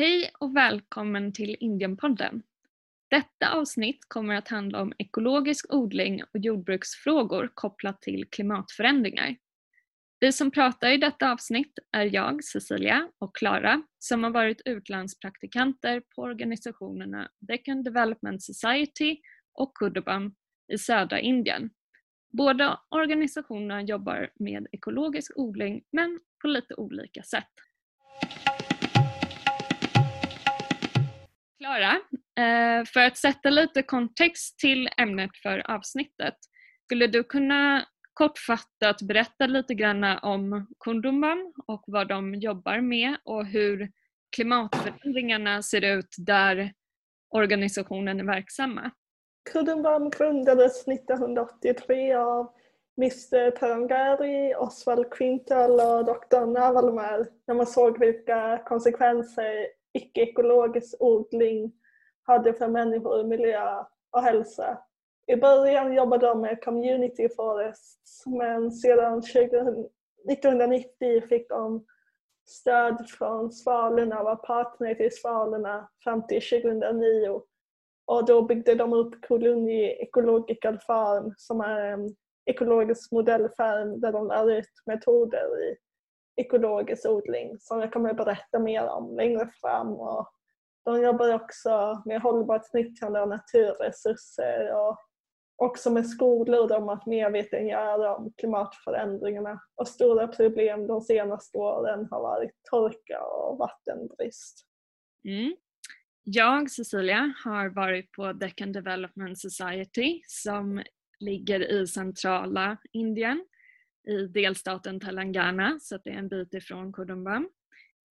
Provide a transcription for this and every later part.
Hej och välkommen till Indienpodden. Detta avsnitt kommer att handla om ekologisk odling och jordbruksfrågor kopplat till klimatförändringar. Vi som pratar i detta avsnitt är jag, Cecilia, och Klara som har varit utlandspraktikanter på organisationerna Deccan Development Society och Kudubam i södra Indien. Båda organisationerna jobbar med ekologisk odling men på lite olika sätt. Klara, eh, för att sätta lite kontext till ämnet för avsnittet, skulle du kunna kortfattat berätta lite grann om Kundumban och vad de jobbar med och hur klimatförändringarna ser ut där organisationen är verksamma? Kundumban grundades 1983 av Mr Perangari, Oswald Quintal och Dr. Navalmar när man såg vilka konsekvenser icke-ekologisk odling hade för människor, miljö och hälsa. I början jobbade de med community forests men sedan 1990 fick de stöd från Svalorna var partner till Svalorna fram till 2009. Och då byggde de upp Koluni Ecological Farm som är en ekologisk modellfarm där de lär ut metoder i ekologisk odling som jag kommer att berätta mer om längre fram. Och de jobbar också med hållbart nyttjande av naturresurser och också med skolor om att medvetengöra om klimatförändringarna. Och stora problem de senaste åren har varit torka och vattenbrist. Mm. Jag, Cecilia, har varit på Deccan Development Society som ligger i centrala Indien i delstaten Telangana så det är en bit ifrån Kudumbam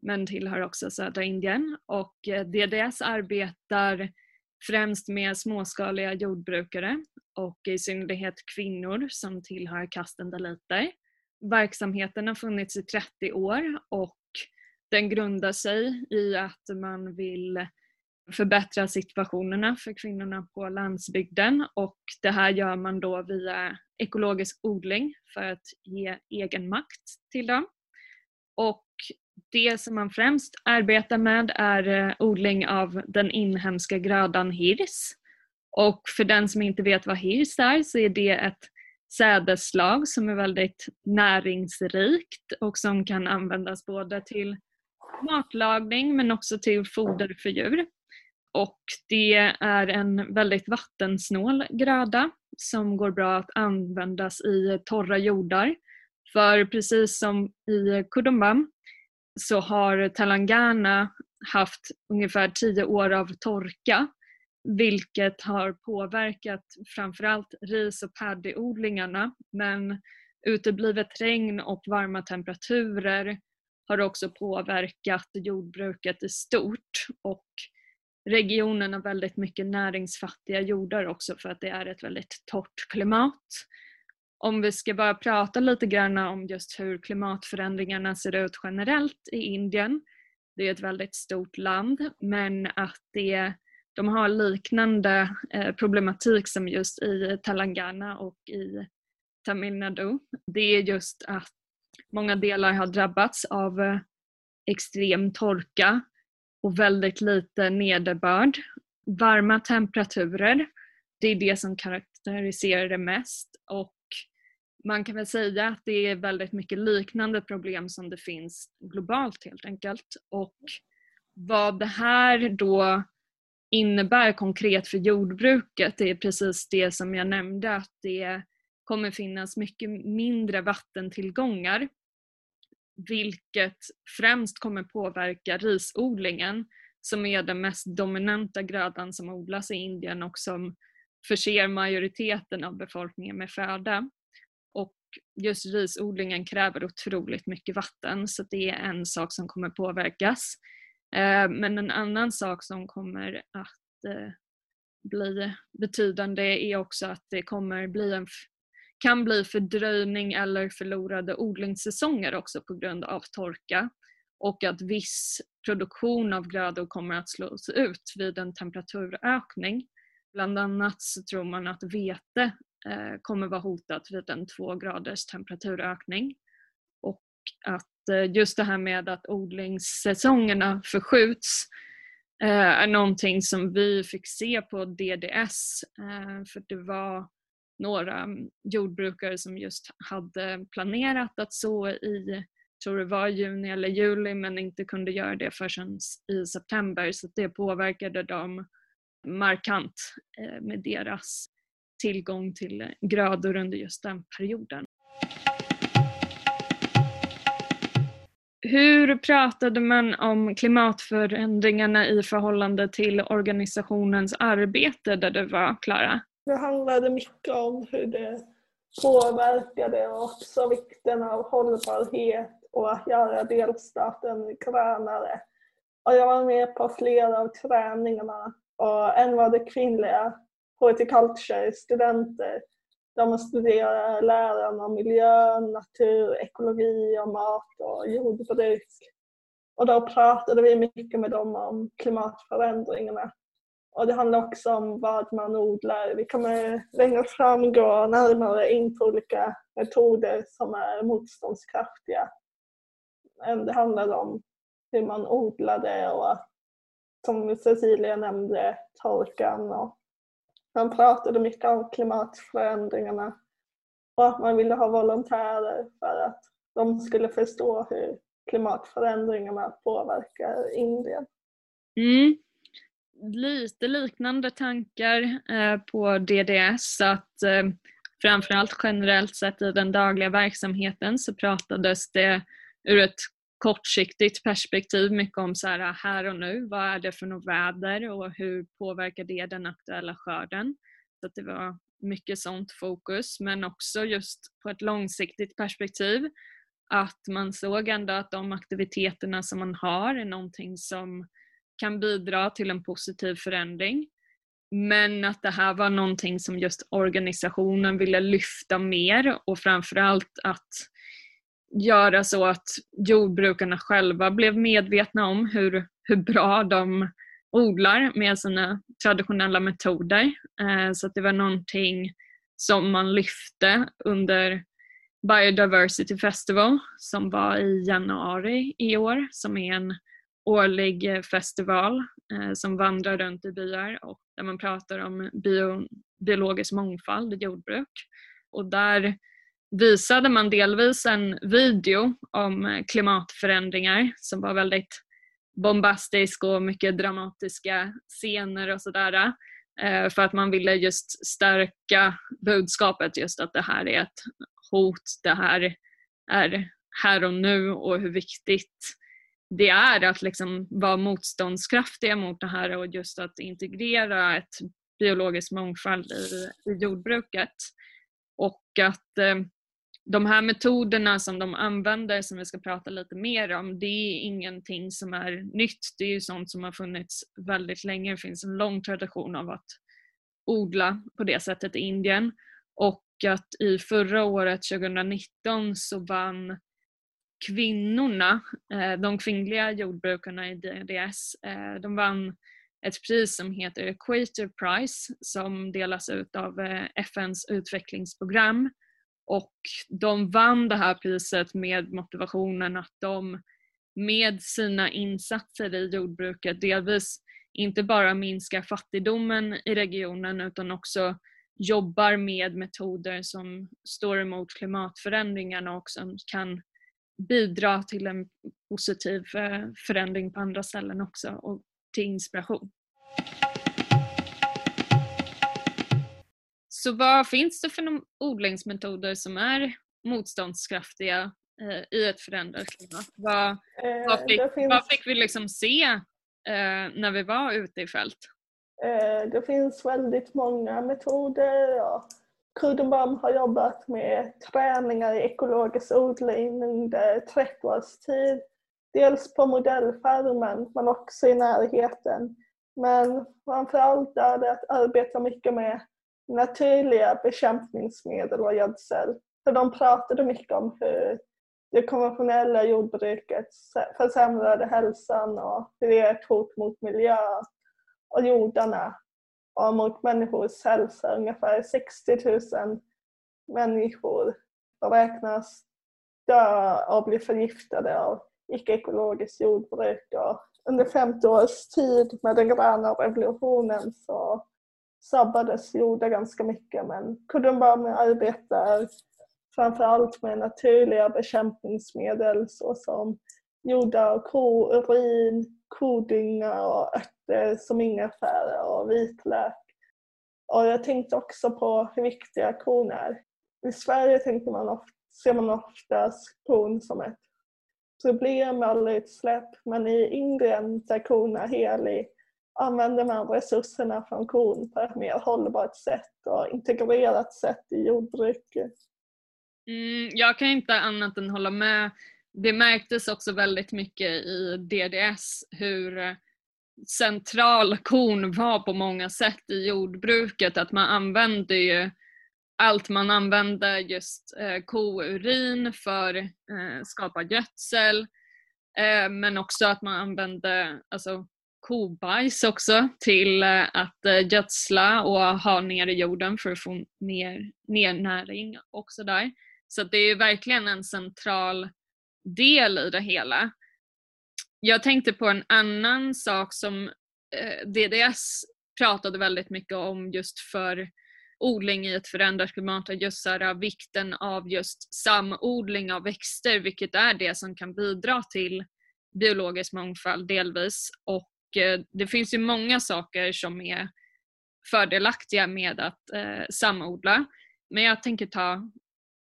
men tillhör också södra Indien och eh, DDS arbetar främst med småskaliga jordbrukare och i synnerhet kvinnor som tillhör kasten daliter. Verksamheten har funnits i 30 år och den grundar sig i att man vill förbättra situationerna för kvinnorna på landsbygden och det här gör man då via ekologisk odling för att ge egen makt till dem. Och det som man främst arbetar med är eh, odling av den inhemska grödan hirs. Och för den som inte vet vad hirs är så är det ett sädesslag som är väldigt näringsrikt och som kan användas både till matlagning men också till foder för djur. Och det är en väldigt vattensnål gröda som går bra att användas i torra jordar. För precis som i Kudumbam så har Telangana haft ungefär tio år av torka vilket har påverkat framförallt ris och paddyodlingarna men uteblivet regn och varma temperaturer har också påverkat jordbruket i stort och regionen har väldigt mycket näringsfattiga jordar också för att det är ett väldigt torrt klimat. Om vi ska bara prata lite grann om just hur klimatförändringarna ser ut generellt i Indien. Det är ett väldigt stort land men att det, de har liknande eh, problematik som just i Telangana och i Tamil Nadu. Det är just att många delar har drabbats av eh, extrem torka och väldigt lite nederbörd. Varma temperaturer, det är det som karaktäriserar det mest och man kan väl säga att det är väldigt mycket liknande problem som det finns globalt helt enkelt. Och vad det här då innebär konkret för jordbruket det är precis det som jag nämnde att det kommer finnas mycket mindre vattentillgångar vilket främst kommer påverka risodlingen som är den mest dominanta grödan som odlas i Indien och som förser majoriteten av befolkningen med föda. Och just risodlingen kräver otroligt mycket vatten så det är en sak som kommer påverkas. Eh, men en annan sak som kommer att eh, bli betydande är också att det kommer bli en kan bli fördröjning eller förlorade odlingssäsonger också på grund av torka och att viss produktion av grödor kommer att slås ut vid en temperaturökning. Bland annat så tror man att vete eh, kommer vara hotat vid en två graders temperaturökning. Och att eh, just det här med att odlingssäsongerna förskjuts eh, är någonting som vi fick se på DDS för det var några mm, jordbrukare som just hade planerat att så i, tror det var juni eller juli men inte kunde göra det förrän i september så det påverkade dem markant eh, med deras tillgång till grödor under just den perioden. Hur pratade man om klimatförändringarna i förhållande till organisationens arbete där du var, Klara? Det handlade mycket om hur det påverkade och också vikten av hållbarhet och att göra delstaten grönare. Och jag var med på flera av träningarna och en var det kvinnliga horticulture-studenter. De studerar läran om miljö, natur, ekologi och mat och jordbruk. Och då pratade vi mycket med dem om klimatförändringarna. Och det handlar också om vad man odlar. Vi kommer längre fram gå närmare in på olika metoder som är motståndskraftiga. Det handlar om hur man odlade och som Cecilia nämnde, torkan och man pratade mycket om klimatförändringarna och att man ville ha volontärer för att de skulle förstå hur klimatförändringarna påverkar Indien. Mm. Lite liknande tankar eh, på DDS att eh, framförallt generellt sett i den dagliga verksamheten så pratades det ur ett kortsiktigt perspektiv mycket om så här, ah, här och nu, vad är det för något väder och hur påverkar det den aktuella skörden? Så att det var mycket sånt fokus men också just på ett långsiktigt perspektiv att man såg ändå att de aktiviteterna som man har är någonting som kan bidra till en positiv förändring. Men att det här var någonting som just organisationen ville lyfta mer och framförallt att göra så att jordbrukarna själva blev medvetna om hur, hur bra de odlar med sina traditionella metoder. Eh, så att det var någonting som man lyfte under Biodiversity Festival som var i januari i år som är en årlig eh, festival eh, som vandrar runt i byar och där man pratar om bio, biologisk mångfald i jordbruk. Och där visade man delvis en video om eh, klimatförändringar som var väldigt bombastisk och mycket dramatiska scener och sådär. Eh, för att man ville just stärka budskapet just att det här är ett hot, det här är här och nu och hur viktigt det är att liksom vara motståndskraftiga mot det här och just att integrera ett biologisk mångfald i, i jordbruket. Och att eh, de här metoderna som de använder som vi ska prata lite mer om, det är ingenting som är nytt. Det är ju sånt som har funnits väldigt länge. Det finns en lång tradition av att odla på det sättet i Indien. Och att i förra året, 2019, så vann kvinnorna, eh, de kvinnliga jordbrukarna i DDS, eh, de vann ett pris som heter Equator Prize som delas ut av eh, FNs utvecklingsprogram. Och de vann det här priset med motivationen att de med sina insatser i jordbruket delvis inte bara minskar fattigdomen i regionen utan också jobbar med metoder som står emot klimatförändringarna och som kan bidra till en positiv eh, förändring på andra ställen också och till inspiration. Så vad finns det för odlingsmetoder som är motståndskraftiga eh, i ett förändrat klimat? Vad, eh, vad, fick, finns... vad fick vi liksom se när vi var ute i fält? Det finns väldigt många metoder. Ja. Kudenbaum har jobbat med träningar i ekologisk odling under 30 års tid. Dels på modellfarmen men också i närheten. Men framförallt är det att arbeta mycket med naturliga bekämpningsmedel och gödsel. För de pratade mycket om hur det konventionella jordbruket försämrade hälsan och hur det är ett hot mot miljö och jordarna och mot människors hälsa. Ungefär 60 000 människor beräknas dö och bli förgiftade av icke-ekologiskt jordbruk. Och under 50 års tid med den gröna revolutionen så sabbades jorden ganska mycket men Kudumbamu arbetar framförallt med naturliga bekämpningsmedel såsom jordar av kourin, kodynga och örter som ingefära och vitlök. Och jag tänkte också på hur viktiga korn är. I Sverige tänker man ofta, ser man oftast korn som ett problem med alla utsläpp men i Indien där kon är helig använder man resurserna från kon på ett mer hållbart sätt och integrerat sätt i jordbruket. Mm, jag kan inte annat än hålla med. Det märktes också väldigt mycket i DDS hur central kon var på många sätt i jordbruket. Att man använde ju allt man använde just eh, kourin för eh, skapa gödsel eh, men också att man använde alltså, kobajs också till eh, att eh, gödsla och ha ner i jorden för att få mer, mer näring också där. Så det är verkligen en central del i det hela. Jag tänkte på en annan sak som eh, DDS pratade väldigt mycket om just för odling i ett förändrat klimat och just så här, vikten av just samodling av växter vilket är det som kan bidra till biologisk mångfald delvis och eh, det finns ju många saker som är fördelaktiga med att eh, samodla men jag tänker ta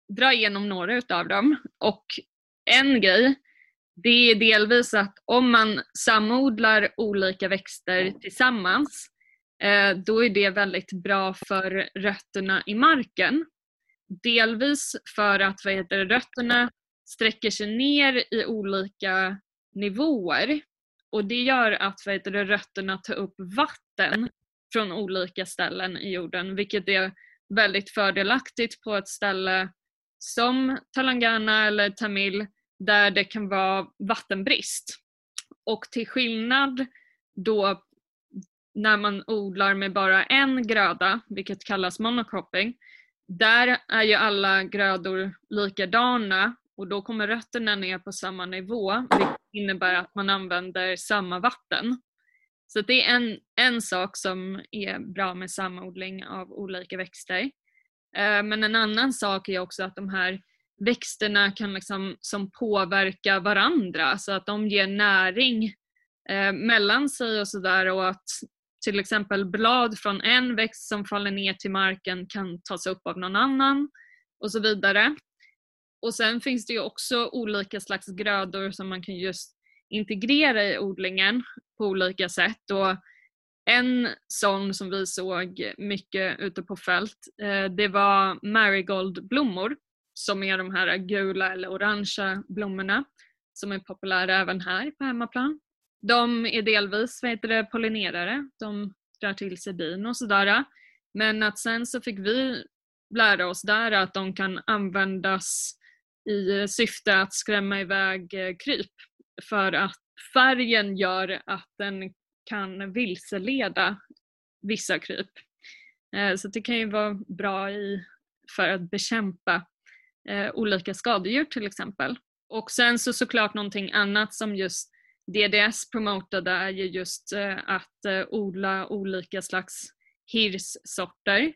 dra igenom några utav dem. Och en grej, det är delvis att om man samodlar olika växter tillsammans, eh, då är det väldigt bra för rötterna i marken. Delvis för att vad heter rötterna sträcker sig ner i olika nivåer. Och det gör att vad heter det, rötterna tar upp vatten från olika ställen i jorden vilket är väldigt fördelaktigt på ett ställe som Telangana eller Tamil där det kan vara vattenbrist. Och till skillnad då när man odlar med bara en gröda, vilket kallas monocropping, där är ju alla grödor likadana och då kommer rötterna ner på samma nivå vilket innebär att man använder samma vatten. Så det är en, en sak som är bra med samodling av olika växter. Eh, men en annan sak är också att de här växterna kan liksom som påverka varandra så att de ger näring eh, mellan sig och sådär och att till exempel blad från en växt som faller ner till marken kan tas upp av någon annan och så vidare. Och sen finns det ju också olika slags grödor som man kan just integrera i odlingen på olika sätt. Och en sån som vi såg mycket ute på fält, eh, det var marigoldblommor som är de här gula eller orangea blommorna som är populära även här på hemmaplan. De är delvis vad heter det, pollinerare, de drar till sig bin och sådär. Men att sen så fick vi lära oss där att de kan användas i syfte att skrämma iväg eh, kryp för att färgen gör att den kan vilseleda vissa kryp. Eh, så det kan ju vara bra i, för att bekämpa eh, olika skadedjur till exempel. Och sen så såklart någonting annat som just DDS promotade är ju just eh, att eh, odla olika slags hirssorter.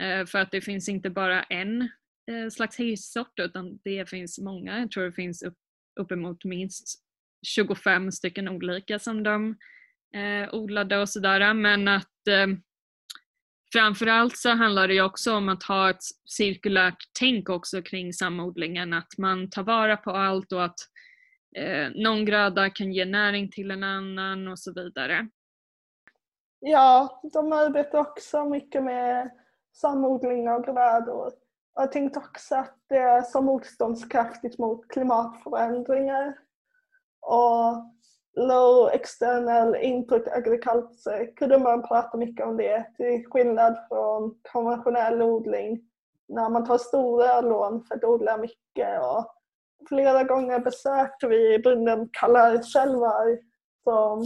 Eh, för att det finns inte bara en eh, slags hirssort utan det finns många. Jag tror det finns upp, uppemot minst 25 stycken olika som de eh, odlade och sådär men att eh, framförallt så handlar det ju också om att ha ett cirkulärt tänk också kring samodlingen, att man tar vara på allt och att eh, någon gröda kan ge näring till en annan och så vidare. Ja, de arbetar också mycket med samodling av grödor. Jag tänkte också att det är så motståndskraftigt mot klimatförändringar. Och low external input agriculture kunde man prata mycket om det till skillnad från konventionell odling när man tar stora lån för att odla mycket. Och flera gånger besökte vi bunden Kallarkälvar som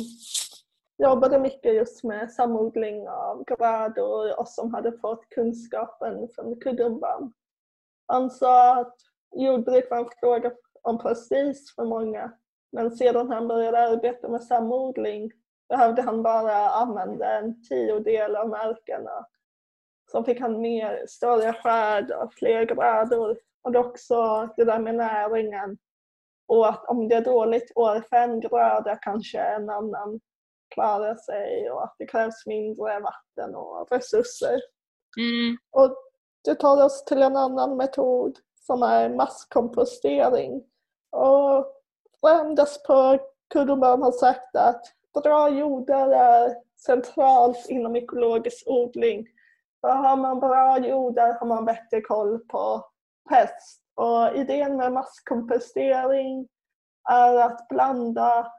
jobbade mycket just med samodling av grödor och som hade fått kunskapen från Kudumban. Han sa att jordbruk var en fråga om prestige för många. Men sedan han började arbeta med samodling behövde han bara använda en tiondel av markerna. Så fick han mer, större skörd och fler grödor. Och det också det där med näringen. Och att om det är dåligt år för en gröda kanske en annan klarar sig och att det krävs mindre vatten och resurser. Mm. Och det tar oss till en annan metod som är masskompostering. Och främst på Kuruman har sagt att bra jordar är centralt inom ekologisk odling. För har man bra jordar har man bättre koll på pest. Och idén med masskompostering är att blanda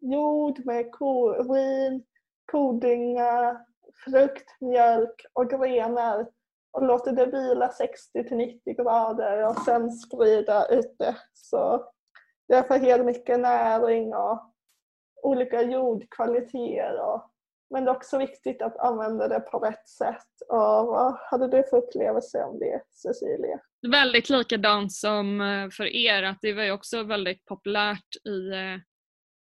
jord med urin, kodynga, frukt, mjölk och grenar och låter det vila 60 till 90 grader och sen sprida ut det. Så det får helt mycket näring och olika jordkvaliteter. Och, men det är också viktigt att använda det på rätt sätt. Och vad hade du för upplevelse om det, Cecilia? Väldigt likadant som eh, för er, att det var ju också väldigt populärt i, eh,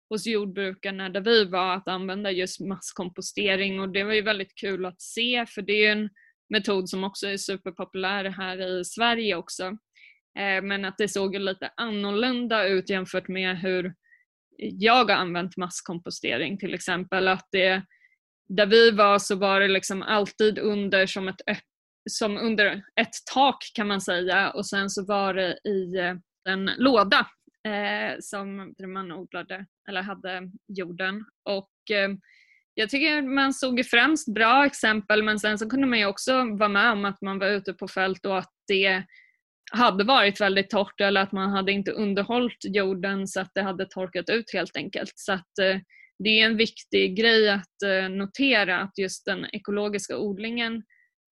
hos jordbrukarna där vi var att använda just masskompostering och det var ju väldigt kul att se för det är ju en metod som också är superpopulär här i Sverige också. Eh, men att det såg lite annorlunda ut jämfört med hur jag har använt masskompostering till exempel. Att det, där vi var så var det liksom alltid under som, ett, som under ett tak kan man säga och sen så var det i eh, en låda eh, som där man odlade eller hade jorden. Och eh, jag tycker man såg främst bra exempel men sen så kunde man ju också vara med om att man var ute på fält och att det hade varit väldigt torrt eller att man hade inte underhållit jorden så att det hade torkat ut helt enkelt. Så att eh, det är en viktig grej att eh, notera att just den ekologiska odlingen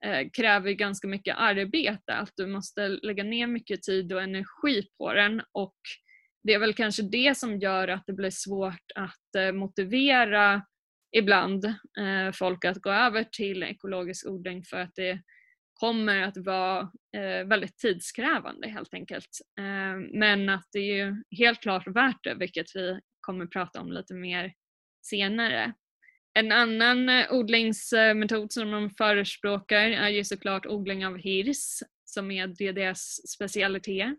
eh, kräver ganska mycket arbete, att du måste lägga ner mycket tid och energi på den och det är väl kanske det som gör att det blir svårt att motivera ibland folk att gå över till ekologisk odling för att det kommer att vara eh, väldigt tidskrävande helt enkelt. Eh, men att det är ju helt klart värt det vilket vi kommer prata om lite mer senare. En annan eh, odlingsmetod som de förespråkar är ju såklart odling av hirs som är DDS specialitet.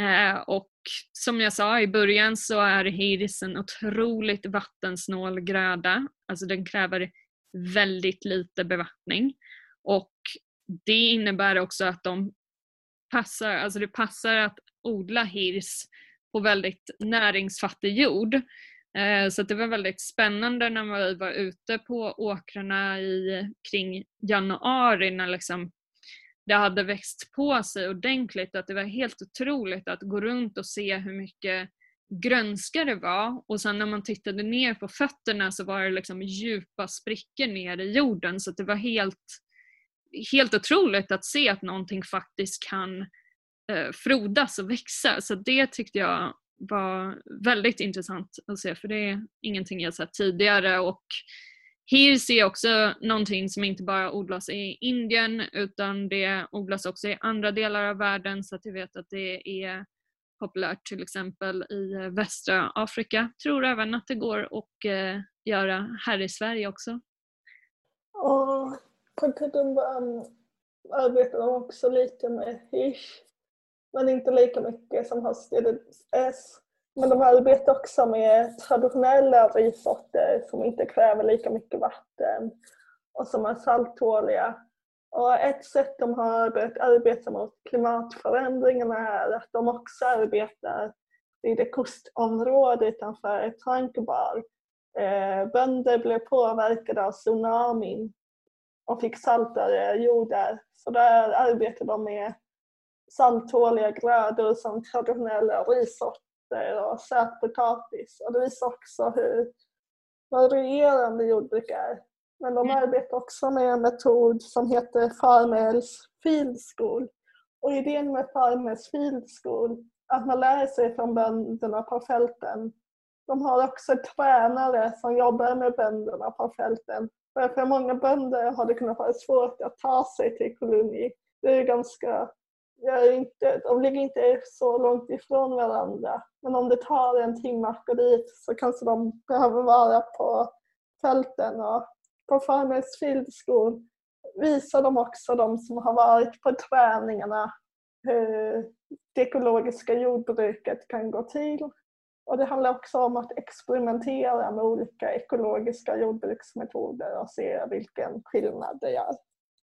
Eh, och som jag sa i början så är hirs en otroligt vattensnål gröda. Alltså den kräver väldigt lite bevattning. Och det innebär också att de passar, alltså det passar att odla hirs på väldigt näringsfattig jord. Eh, så det var väldigt spännande när vi var ute på åkrarna i, kring januari när liksom det hade växt på sig ordentligt. Att det var helt otroligt att gå runt och se hur mycket grönska det var och sen när man tittade ner på fötterna så var det liksom djupa sprickor ner i jorden så det var helt helt otroligt att se att någonting faktiskt kan eh, frodas och växa. Så det tyckte jag var väldigt intressant att se för det är ingenting jag sett tidigare och hirs är också någonting som inte bara odlas i Indien utan det odlas också i andra delar av världen så att jag vet att det är populärt till exempel i eh, västra Afrika. Tror även att det går att eh, göra här i Sverige också. Och på Kutumban um, arbetar de också lite med Hish, men inte lika mycket som hos S. Men de arbetar också med traditionella rissorter som inte kräver lika mycket vatten och som är salttåliga. Och ett sätt de har börjat arbeta mot klimatförändringarna är att de också arbetar i det kustområde utanför Trankebar. Eh, bönder blev påverkade av tsunamin och fick saltare jordar. Så där arbetar de med salttåliga grödor som traditionella rissorter och sötpotatis. Och det visar också hur varierande jordbruk är. Men de mm. arbetar också med en metod som heter Farmers Field School. Och idén med Farmers Field School är att man lär sig från bönderna på fälten. De har också tränare som jobbar med bönderna på fälten för, många bönder har det kunnat vara svårt att ta sig till koloni. Det är ganska är inte, de ligger inte så långt ifrån varandra. Men om det tar en timme att gå dit så kanske de behöver vara på fälten. Och på Farmers Field School visar de också de som har varit på träningarna hur det ekologiska jordbruket kan gå till. Och det handlar också om att experimentera med olika ekologiska jordbruksmetoder och se vilken skillnad det gör.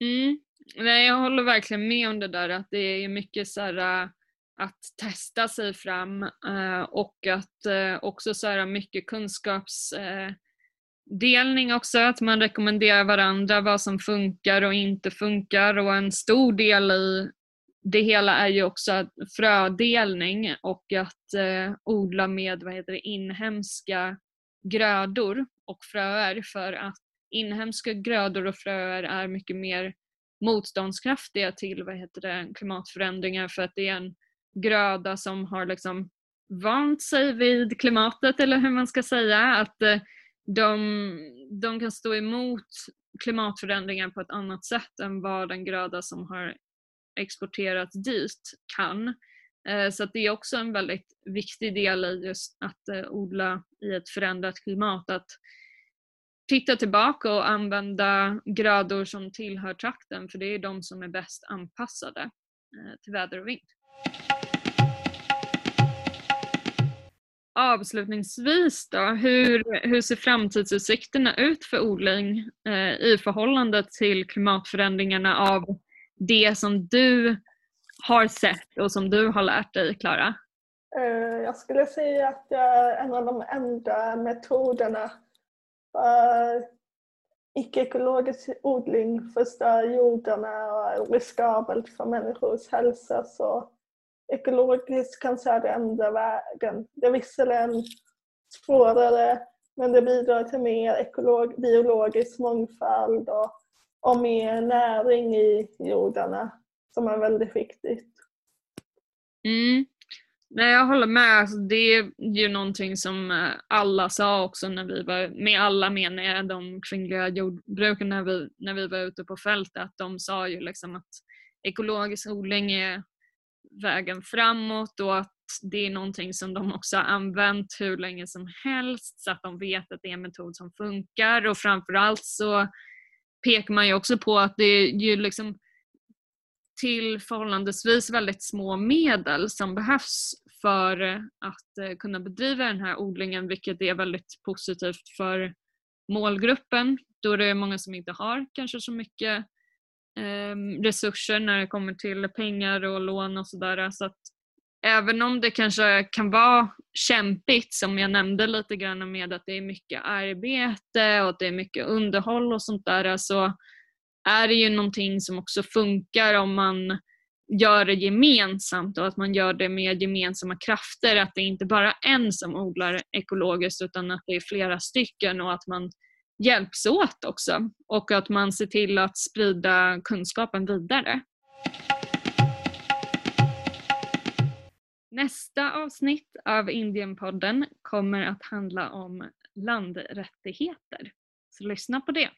Mm. Nej, jag håller verkligen med om det där att det är mycket så här, äh, att testa sig fram äh, och att äh, också så här mycket kunskapsdelning också, att man rekommenderar varandra vad som funkar och inte funkar och en stor del i det hela är ju också frödelning och att eh, odla med vad heter det, inhemska grödor och fröer för att inhemska grödor och fröer är mycket mer motståndskraftiga till vad heter det, klimatförändringar för att det är en gröda som har liksom vant sig vid klimatet eller hur man ska säga. Att eh, de, de kan stå emot klimatförändringar på ett annat sätt än vad en gröda som har exporterats dit kan. Eh, så det är också en väldigt viktig del i just att eh, odla i ett förändrat klimat. Att titta tillbaka och använda grödor som tillhör trakten för det är de som är bäst anpassade eh, till väder och vind. Avslutningsvis då, hur, hur ser framtidsutsikterna ut för odling eh, i förhållande till klimatförändringarna av det som du har sett och som du har lärt dig, Klara? Eh, jag skulle säga att det är en av de enda metoderna för icke-ekologisk odling förstör jordarna och är riskabelt för människors hälsa. Så ekologiskt kanske är det enda vägen. Det är visserligen svårare men det bidrar till mer ekolog, biologisk mångfald och och mer näring i jordarna som är väldigt viktigt. Mm. Nej, jag håller med. Alltså, det är ju någonting som eh, alla sa också när vi var, med alla menar jag de kvinnliga jordbrukarna när vi, när vi var ute på fältet, att de sa ju liksom att ekologisk odling är vägen framåt och att det är någonting som de också har använt hur länge som helst så att de vet att det är en metod som funkar och framförallt så pekar man ju också på att det är ju liksom till förhållandevis väldigt små medel som behövs för att eh, kunna bedriva den här odlingen vilket är väldigt positivt för målgruppen då det är många som inte har kanske så mycket eh, resurser när det kommer till pengar och lån och sådär. Så att även om det kanske kan vara kämpigt som jag nämnde lite grann med att det är mycket arbete och att det är mycket underhåll och sånt där så är det ju någonting som också funkar om man gör det gemensamt och att man gör det med gemensamma krafter. Att det inte bara är en som odlar ekologiskt utan att det är flera stycken och att man hjälps åt också och att man ser till att sprida kunskapen vidare. Nästa avsnitt av Indienpodden kommer att handla om landrättigheter. Så lyssna på det.